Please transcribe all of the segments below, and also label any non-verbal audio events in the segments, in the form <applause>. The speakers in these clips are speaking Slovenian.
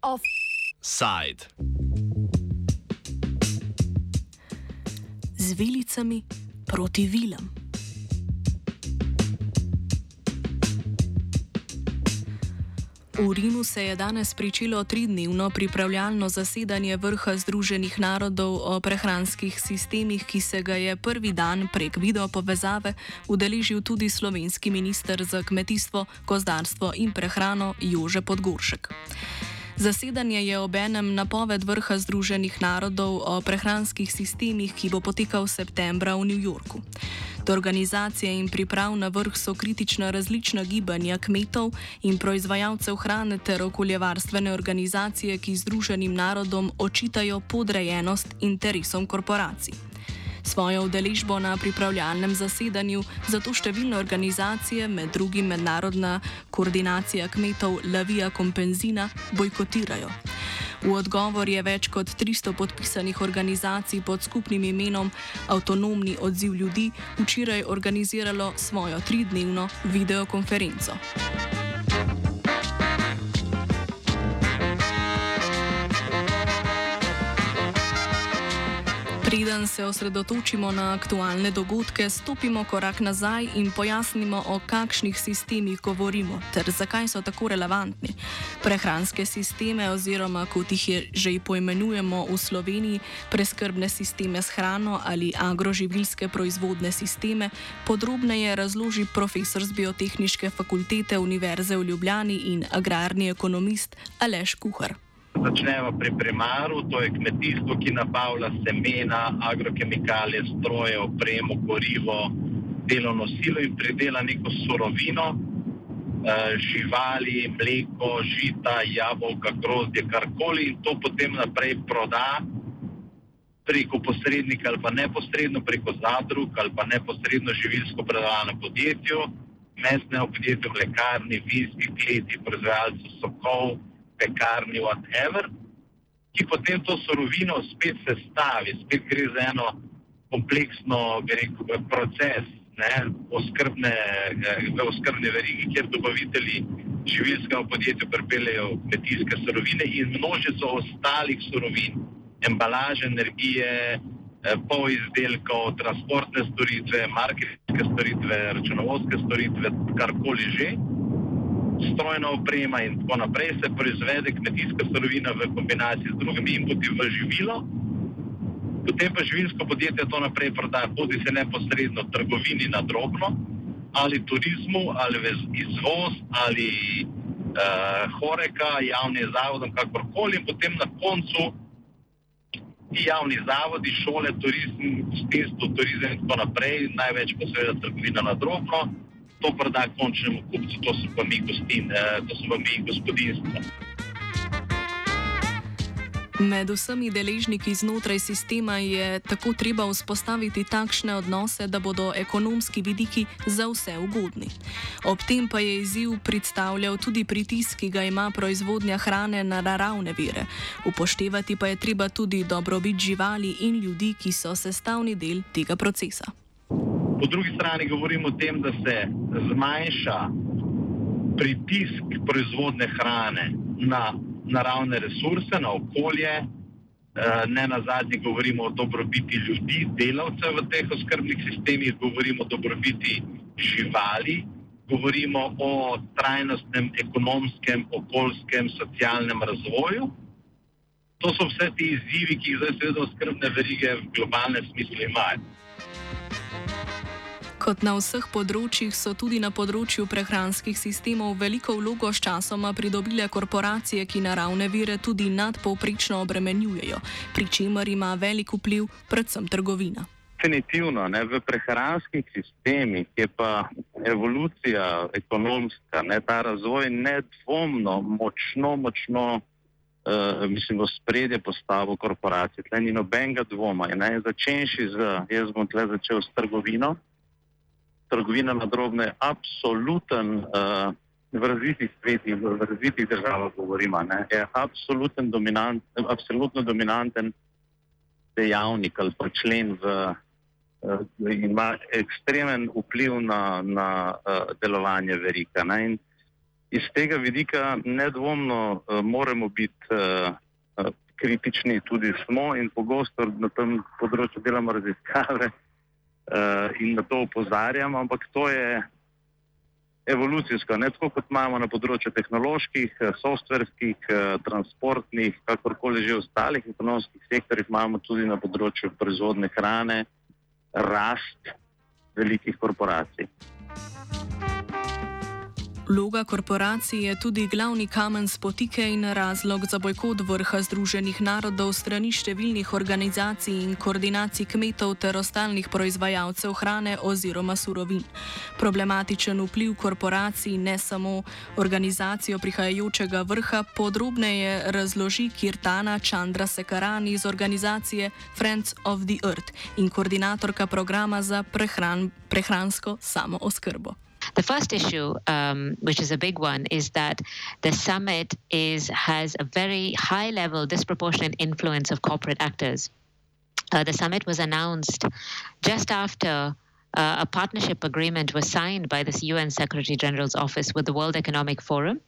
Offside. Z vilicami proti vilam. V Rimu se je danes pričelo tridnevno pripravljalno zasedanje vrha Združenih narodov o prehranskih sistemih, ki se ga je prvi dan prek video povezave udeležil tudi slovenski minister za kmetijstvo, gozdarstvo in prehrano Jože Podgoršek. Zasedanje je obenem napoved vrha Združenih narodov o prehranskih sistemih, ki bo potekal septembra v New Yorku. Do organizacije in priprav na vrh so kritična različna gibanja kmetov in proizvajalcev hrane ter okoljevarstvene organizacije, ki Združenim narodom očitajo podrejenost interesom korporacij. Svojo udeležbo na pripravljalnem zasedanju zato številne organizacije, med drugim Mednarodna koordinacija kmetov Lavija Kompenzina, bojkotirajo. V odgovor je več kot 300 podpisanih organizacij pod skupnim imenom Avtonomni odziv ljudi včeraj organiziralo svojo tridnevno videokonferenco. Preden se osredotočimo na aktualne dogodke, stopimo korak nazaj in pojasnimo, o kakšnih sistemih govorimo ter zakaj so tako relevantni. Prehranske sisteme, oziroma kot jih je že poimenujemo v Sloveniji, preskrbne sisteme s hrano ali agroživilske proizvodne sisteme, podrobneje razloži profesor z Biotehničke fakultete Univerze v Ljubljani in agrarni ekonomist Aleš Kuhar začnemo pri primaru, to je kmetijstvo, ki nabavlja semena, agrokemikalije, stroje, opremo, gorivo, delovno silo in pridela neko surovino, eh, živali, mleko, žita, jabolka, grozdje, karkoli in to potem naprej proda preko posrednika ali pa neposredno preko zadrug ali pa neposredno živilsko predelovalno podjetje, mesne podjetje, mlekarni, vinski kleti, proizvajalci sokov pekarni, whatever, ki potem to surovino spet sestavi, spet gre za eno kompleksno rekel, proces ne, oskrbne, eh, v oskrbne verigi, kjer dobavitelji živilskega podjetja pripeljejo kmetijske surovine in množico ostalih surovin, embalaže, energije, eh, pol izdelkov, transportne storitve, marketinške storitve, računovodske storitve, karkoli že strojna oprema in tako naprej, se proizvede kmetijska surovina v kombinaciji z drugimi inputi v živilo, potem pa živilsko podjetje to naprej prodaja, bodi se neposredno trgovini na drobno, ali turizmu, ali izvoz, ali uh, horeka, javnim zavodom, kakorkoli, in potem na koncu ti javni zavodi, šole, turizem, gostinstvo, turizem in tako naprej, največ seveda trgovina na drobno to proda končnemu kupcu, to so pa mi gostin, eh, to so pa mi gospodinstva. Med vsemi deležniki znotraj sistema je tako treba vzpostaviti takšne odnose, da bodo ekonomski vidiki za vse ugodni. Ob tem pa je izziv predstavljal tudi pritisk, ki ga ima proizvodnja hrane na naravne vire. Upoštevati pa je treba tudi dobrobit živali in ljudi, ki so sestavni del tega procesa. Po drugi strani govorimo o tem, da se zmanjša pritisk proizvodne hrane na naravne resurse, na okolje. Eh, ne na zadnje govorimo o dobrobiti ljudi, delavcev v teh oskrbnih sistemih, govorimo o dobrobiti živali, govorimo o trajnostnem ekonomskem, okoljskem, socialnem razvoju. To so vse ti izzivi, ki jih zdaj seveda oskrbne verige v globalnem smislu imajo. Kot na vseh področjih so tudi na področju prehranskih sistemov veliko vlogo s časoma pridobile korporacije, ki naravne vire tudi nadpovprečno obremenjujejo, pri čemer ima velik vpliv predvsem trgovina. Definitivno, ne, v prehranskih sistemih je pa evolucija ekonomska, ne, ta razvoj nedvomno močno, močno, uh, mislim, v spredje postavil korporacije. Tle ni nobenega dvoma. Začenši z, jaz bom tle začel s trgovino trgovina na drobne je absoluten, uh, v razvitih svetih, v razvitih državah govorimo, ne, je absoluten dominant, absolutno dominanten dejavnik ali pa člen v ima ekstremen vpliv na, na delovanje verika. Ne? In iz tega vidika nedvomno moramo biti kritični, tudi smo in pogosto na tem področju delamo raziskave in na to upozarjamo, ampak to je evolucijsko, ne tako kot imamo na področju tehnoloških, eh, softverskih, eh, transportnih, kakorkoli že ostalih ekonomskih sektorjih, imamo tudi na področju proizvodne hrane rast velikih korporacij. Vloga korporacij je tudi glavni kamen spotike in razlog za bojkot vrha Združenih narodov strani številnih organizacij in koordinacij kmetov ter ostalih proizvajalcev hrane oziroma surovin. Problematičen vpliv korporacij ne samo organizacijo prihajajočega vrha podrobneje razloži Kirtana Chandra Sekarani iz organizacije Friends of the Earth in koordinatorka programa za prehran, prehransko samooskrbo. The first issue, um, which is a big one, is that the summit is has a very high level, disproportionate influence of corporate actors. Uh, the summit was announced just after uh, a partnership agreement was signed by the UN Secretary General's office with the World Economic Forum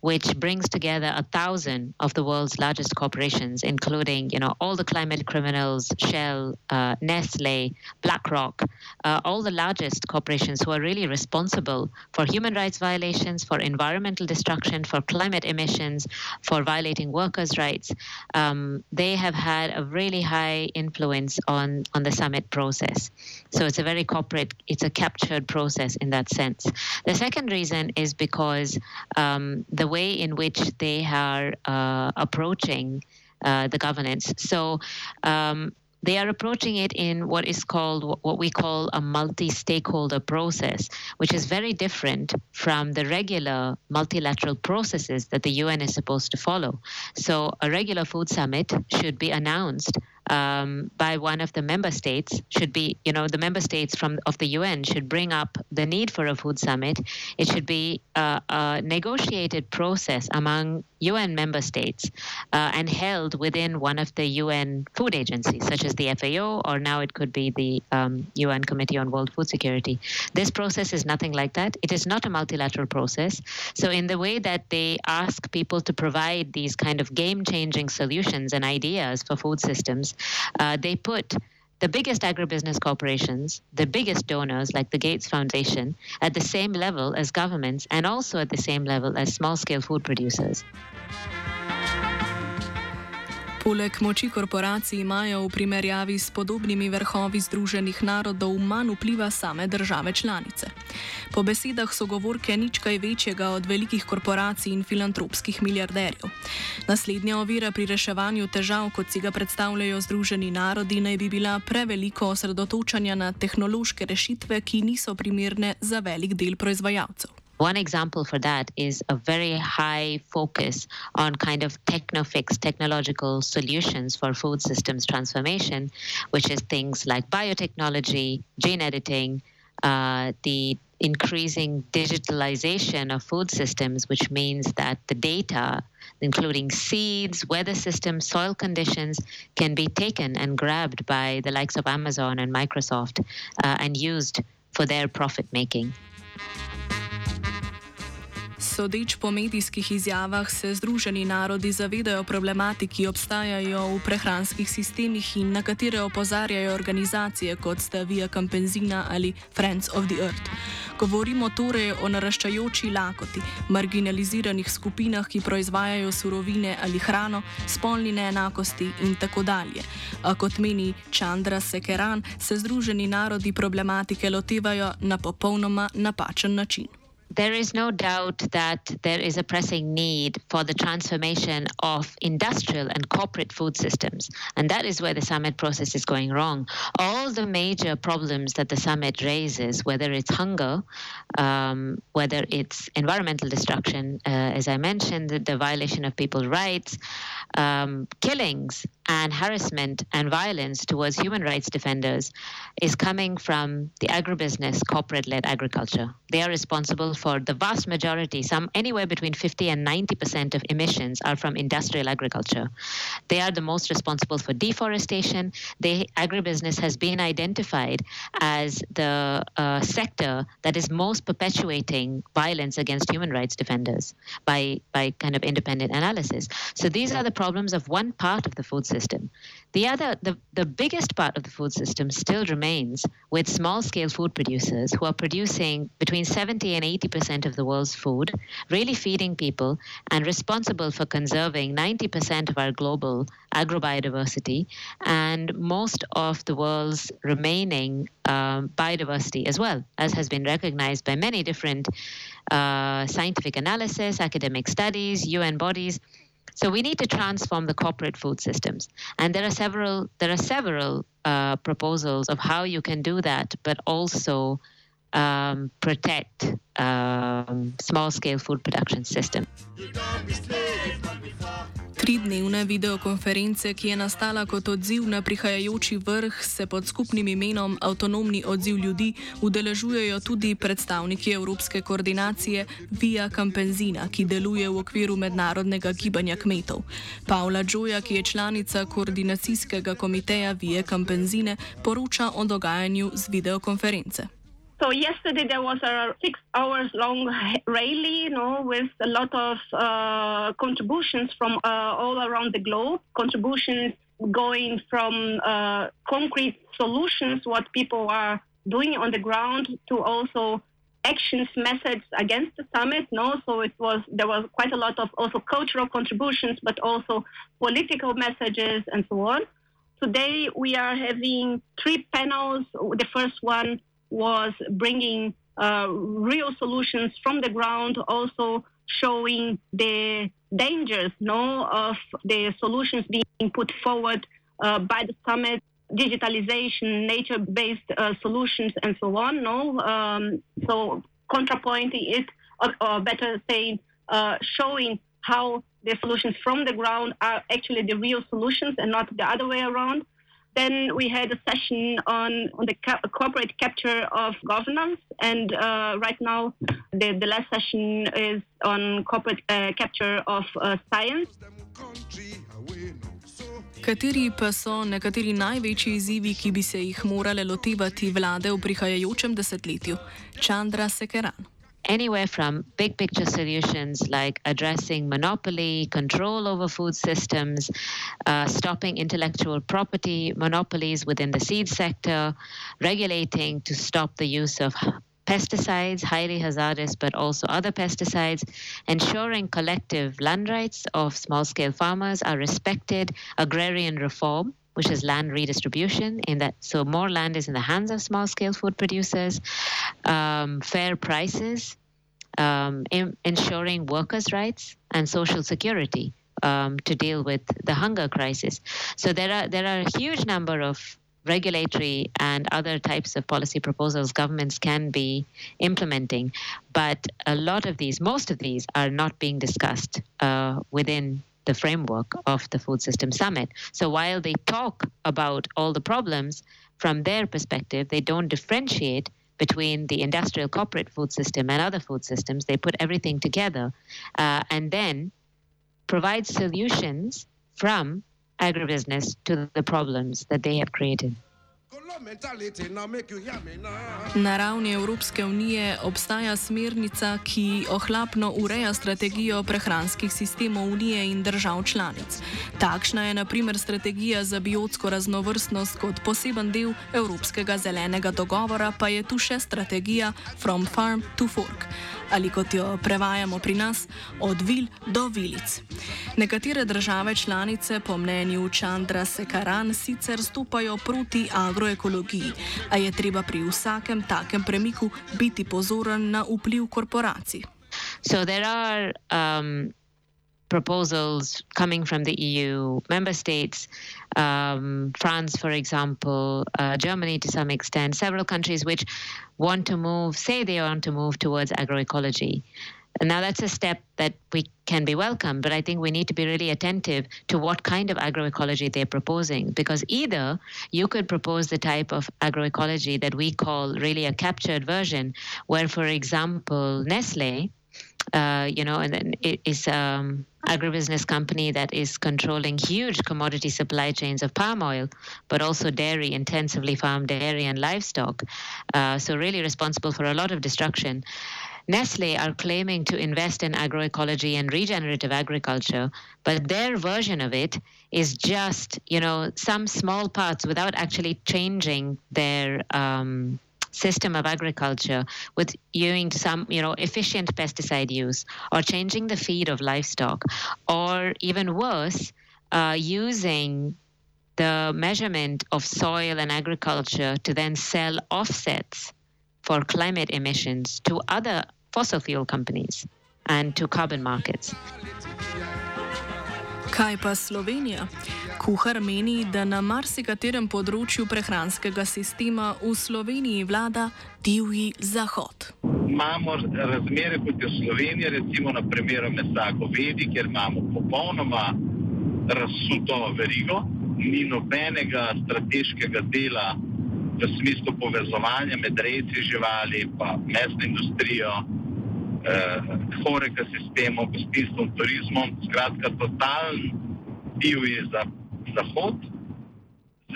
which brings together a thousand of the world's largest corporations, including, you know, all the climate criminals, Shell, uh, Nestle, BlackRock, uh, all the largest corporations who are really responsible for human rights violations, for environmental destruction, for climate emissions, for violating workers' rights. Um, they have had a really high influence on on the summit process. So it's a very corporate, it's a captured process in that sense. The second reason is because um, the way in which they are uh, approaching uh, the governance. So um, they are approaching it in what is called what we call a multi-stakeholder process, which is very different from the regular multilateral processes that the UN is supposed to follow. So a regular food summit should be announced um, by one of the member states should be, you know, the member states from of the UN should bring up the need for a food summit. It should be a, a negotiated process among UN member states uh, and held within one of the UN food agencies, such as the FAO, or now it could be the um, UN Committee on World Food Security. This process is nothing like that. It is not a multilateral process. So, in the way that they ask people to provide these kind of game changing solutions and ideas for food systems, uh, they put the biggest agribusiness corporations, the biggest donors like the Gates Foundation, at the same level as governments and also at the same level as small scale food producers. Poleg moči korporacij imajo v primerjavi s podobnimi vrhovi Združenih narodov manj vpliva same države članice. Po besedah sogovorke nič kaj večjega od velikih korporacij in filantropskih milijarderjev. Naslednja ovira pri reševanju težav, kot si ga predstavljajo Združeni narodi, naj bi bila preveliko osredotočanja na tehnološke rešitve, ki niso primerne za velik del proizvajalcev. One example for that is a very high focus on kind of technofix technological solutions for food systems transformation, which is things like biotechnology, gene editing, uh, the increasing digitalization of food systems, which means that the data, including seeds, weather systems, soil conditions, can be taken and grabbed by the likes of Amazon and Microsoft uh, and used for their profit making. Sodeč po medijskih izjavah se Združeni narodi zavedajo problematik, ki obstajajo v prehranskih sistemih in na katere opozarjajo organizacije kot sta Via Campenzina ali Friends of the Earth. Govorimo torej o naraščajoči lakoti, marginaliziranih skupinah, ki proizvajajo surovine ali hrano, spolni neenakosti in tako dalje. A kot meni Chandra Sekeran, se Združeni narodi problematike lotevajo na popolnoma napačen način. There is no doubt that there is a pressing need for the transformation of industrial and corporate food systems. And that is where the summit process is going wrong. All the major problems that the summit raises, whether it's hunger, um, whether it's environmental destruction, uh, as I mentioned, the, the, violation of people's rights, um, killings, and harassment and violence towards human rights defenders, is coming from the agribusiness, corporate led agriculture. They are responsible for the vast majority, some anywhere between 50 and 90% of emissions are from industrial agriculture. They are the most responsible for deforestation. They, agribusiness has been identified as the uh, sector that is most perpetuating violence against human rights defenders by, by kind of independent analysis. So these are the problems of one part of the food system. The other, the, the biggest part of the food system still remains with small scale food producers who are producing between 70 and 80% of the world's food, really feeding people, and responsible for conserving 90% of our global agrobiodiversity and most of the world's remaining um, biodiversity as well, as has been recognized by many different uh, scientific analysis, academic studies, UN bodies. So we need to transform the corporate food systems, and there are several there are several uh, proposals of how you can do that, but also um, protect um, small scale food production system. Tridnevne videokonference, ki je nastala kot odziv na prihajajoči vrh, se pod skupnim imenom Avtonomni odziv ljudi udeležujejo tudi predstavniki Evropske koordinacije Via Campenzina, ki deluje v okviru mednarodnega gibanja kmetov. Paula Džoja, ki je članica koordinacijskega komiteja Via Campenzine, poroča o dogajanju z videokonference. So yesterday there was a six hours long rally, you know, with a lot of uh, contributions from uh, all around the globe. Contributions going from uh, concrete solutions, what people are doing on the ground, to also actions, methods against the summit. No, so it was there was quite a lot of also cultural contributions, but also political messages and so on. Today we are having three panels. The first one was bringing uh, real solutions from the ground, also showing the dangers no, of the solutions being put forward uh, by the summit, digitalization, nature-based uh, solutions, and so on. No, um, so contrapointing it, or, or better saying, uh, showing how the solutions from the ground are actually the real solutions and not the other way around. Then we had a session on, on the ca- corporate capture of governance, and uh, right now the, the last session is on corporate uh, capture of uh, science. Kateri pa so nekateri največji izzivi, ki bi se jih morale lotevati vlade v prihajajočem desetletju? Chandra Sekeran. Anywhere from big picture solutions like addressing monopoly, control over food systems, uh, stopping intellectual property monopolies within the seed sector, regulating to stop the use of pesticides, highly hazardous, but also other pesticides, ensuring collective land rights of small scale farmers are respected, agrarian reform, which is land redistribution in that so more land is in the hands of small scale food producers. Um, fair prices um, in, ensuring workers rights and social security um, to deal with the hunger crisis. So there are there are a huge number of regulatory and other types of policy proposals governments can be implementing but a lot of these most of these are not being discussed uh, within the framework of the Food System Summit. So while they talk about all the problems, from their perspective, they don't differentiate between the industrial corporate food system and other food systems. They put everything together uh, and then provide solutions from agribusiness to the problems that they have created. Na ravni Evropske unije obstaja smernica, ki ohlapno ureja strategijo prehranskih sistemov unije in držav članic. Takšna je naprimer strategija za biotsko raznovrstnost kot poseben del Evropskega zelenega dogovora, pa je tu še strategija From Farm to Fork ali kot jo prevajamo pri nas, od vil do vilic. Nekatere države članice, po mnenju Čandra Sekaran, sicer stopajo proti agroekologiji, a je treba pri vsakem takem premiku biti pozoren na vpliv korporacij. So there are um, proposals coming from the EU member states, um, France, for example, uh, Germany to some extent, several countries which want to move, say they want to move towards agroecology. Now, that's a step that we can be welcome, but I think we need to be really attentive to what kind of agroecology they're proposing. Because either you could propose the type of agroecology that we call really a captured version, where, for example, Nestle, uh, you know, and then it is um, agribusiness company that is controlling huge commodity supply chains of palm oil, but also dairy, intensively farmed dairy and livestock. Uh, so really responsible for a lot of destruction. Nestle are claiming to invest in agroecology and regenerative agriculture, but their version of it is just, you know, some small parts without actually changing their um, system of agriculture with using some, you know, efficient pesticide use or changing the feed of livestock, or even worse, uh, using the measurement of soil and agriculture to then sell offsets for climate emissions to other fossil fuel companies and to carbon markets. Kaj pa Slovenija? Kuhar meni, da na marsikaterem področju prehranskega sistema v Sloveniji vlada divji zahod. Imamo razmere kot je Slovenija, recimo na primeru mesa govedi, kjer imamo popolnoma razsuto verigo, ni nobenega strateškega dela v smislu povezovanja med rejci živali in mesno industrijo, eh, horega sistemom, gostinstvom, turizmom, skratka, totalen divji za zahod.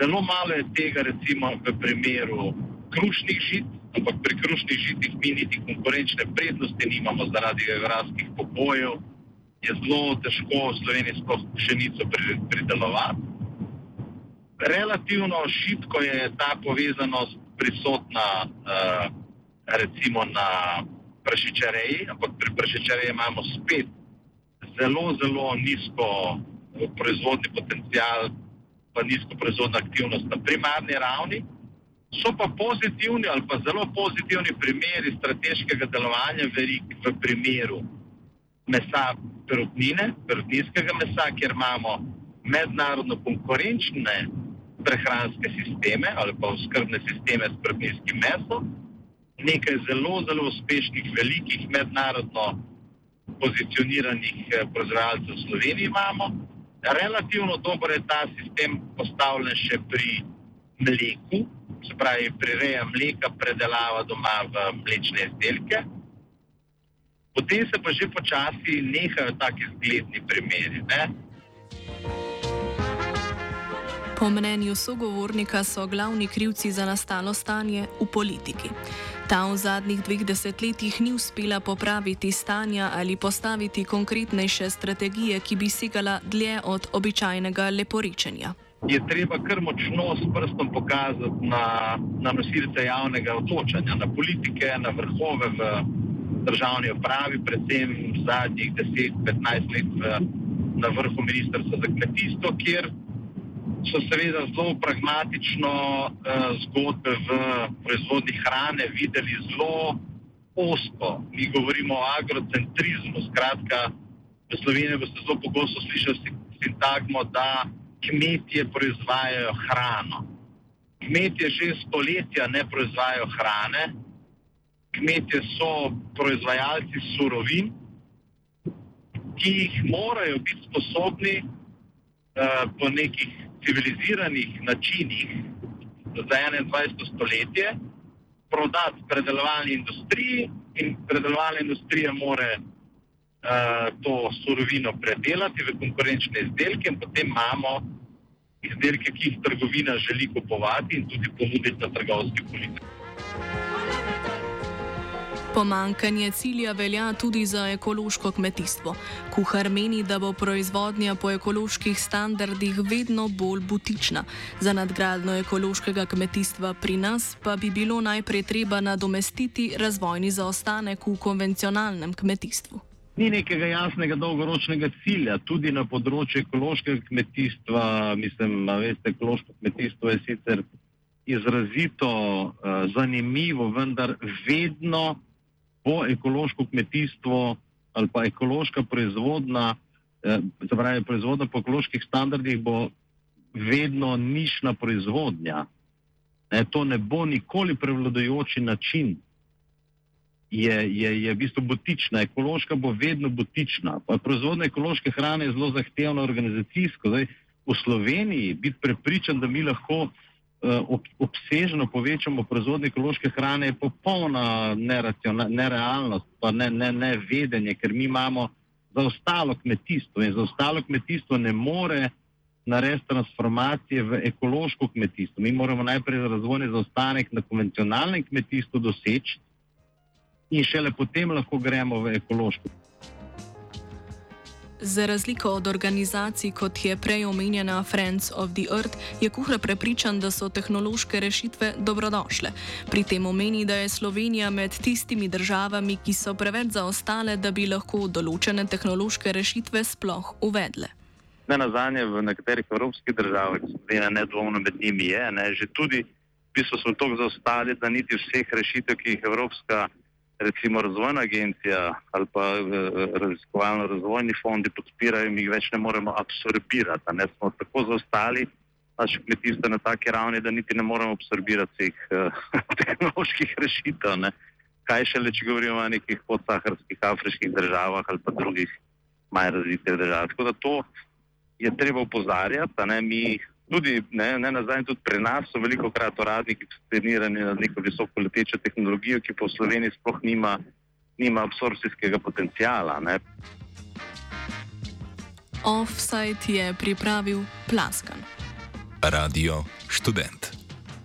Zelo malo je tega, recimo, v primeru krušnih žit, ampak pri krušnih žitih mi niti konkurenčne prednosti nimamo zaradi geografskih pogojev. Je zelo težko v Sloveniji sploh pšenico pridelovati. Relativno šitko je ta povezanost prisotna, uh, recimo na prašičareji, ampak pri prašičareji imamo spet zelo, zelo nizko proizvodni potencial, pa nizko proizvodna aktivnost na primarni ravni. So pa pozitivni ali pa zelo pozitivni primeri strateškega delovanja verik v primeru mesa perutnine, perutninskega mesa, kjer imamo mednarodno konkurenčne prehranske sisteme ali pa skrbne sisteme s perutninskim mesom, nekaj zelo, zelo uspešnih, velikih, mednarodno pozicioniranih eh, proizvajalcev v Sloveniji imamo. Relativno dobro je ta sistem postavljen še pri mleku, se pravi, prireja mleka, predelava doma v mlečne izdelke. Potem se pa že počasi nehajo taki zgledni primeri. Ne? Po mnenju sogovornika so glavni krivci za nastalo stanje v politiki. Ta v zadnjih dveh desetletjih ni uspela popraviti stanja ali postaviti konkretnejše strategije, ki bi segala dlje od običajnega leporičenja. Je treba kar močno s prstom pokazati na, na nosilce javnega odločanja, na politike, na vrhove v državni upravi, predvsem zadnjih 10-15 let v, na vrhu ministrstva za kmetijstvo, kjer so seveda zelo pragmatično uh, zgodbe v proizvodni hrane videli zelo osto. Mi govorimo o agrocentrizmu. Skratka, v Sloveniji boste zelo pogosto slišali sintagmo, da kmetje proizvajajo hrano. Kmetje že stoletja ne proizvajajo hrane, kmetje so proizvajalci surovin, ki jih morajo biti sposobni uh, po nekih civiliziranih načinih za 21. stoletje prodati predelovalni industriji in predelovalna industrija more uh, to surovino predelati v konkurenčne izdelke in potem imamo izdelke, ki jih trgovina želi kupovati in tudi ponuditi na trgovski politiki. Pomankanje cilja velja tudi za ekološko kmetijstvo. Kuhar meni, da bo proizvodnja po ekoloških standardih vedno bolj butična. Za nadgradno ekološkega kmetijstva pri nas pa bi bilo najprej treba nadomestiti razvojni zaostanek v konvencionalnem kmetijstvu. Ni nekega jasnega dolgoročnega cilja, tudi na področju ekološkega kmetijstva. Mislim, da ekološko kmetijstvo je sicer izrazito uh, zanimivo, vendar vedno bo ekološko kmetijstvo ali pa ekološka proizvodna, eh, pravi, proizvodna po ekoloških standardih, bo vedno nišna proizvodnja. Ne, to ne bo nikoli prevladujoči način. je, je, je v bistvu butična, ekološka bo vedno butična. Proizvodnja ekološke hrane je zelo zahtevna organizacijsko. Zdaj, v Sloveniji biti prepričan, da mi lahko ob, obsežno povečamo proizvodnjo ekološke hrane, je popolna nerealnost, pa ne, ne, ne vedenje, ker mi imamo zaostalo kmetijstvo in zaostalo kmetijstvo ne more narediti transformacije v ekološko kmetijstvo. Mi moramo najprej razvojni zaostanek na konvencionalnem kmetijstvu doseči in šele potem lahko gremo v ekološko. Za razliko od organizacij, kot je prej omenjena Friends of the Earth, je kuhar prepričan, da so tehnološke rešitve dobrodošle. Pri tem omeni, da je Slovenija med tistimi državami, ki so preveč zaostale, da bi lahko določene tehnološke rešitve sploh uvedle. Ne na zadnje, v nekaterih evropskih državah, Slovenija nedvomno med njimi je, ne, že tudi, v bistvu smo tako zaostali, da niti vseh rešitev, ki jih Evropska unija recimo razvojna agencija ali pa eh, raziskovalno razvojni fondi podpirajo in jih več ne moremo absorbirati. Ne smo tako zaostali, naše kmetijstvo na taki ravni, da niti ne moremo absorbirati teh uh, <laughs> tehnoloških rešitev. Ne. Kaj šele, če govorimo o nekih podsaharskih afriških državah ali pa drugih manj razvitih državah. Tako da to je treba upozarjati, ne mi tudi, ne, ne nazaj, tudi pri nas so veliko krat uradniki skenirani na neko visoko letečo tehnologijo, ki v Sloveniji sploh nima, nima absorpcijskega potencijala. Ne. Offside je pripravil Plaskan. Radio študent.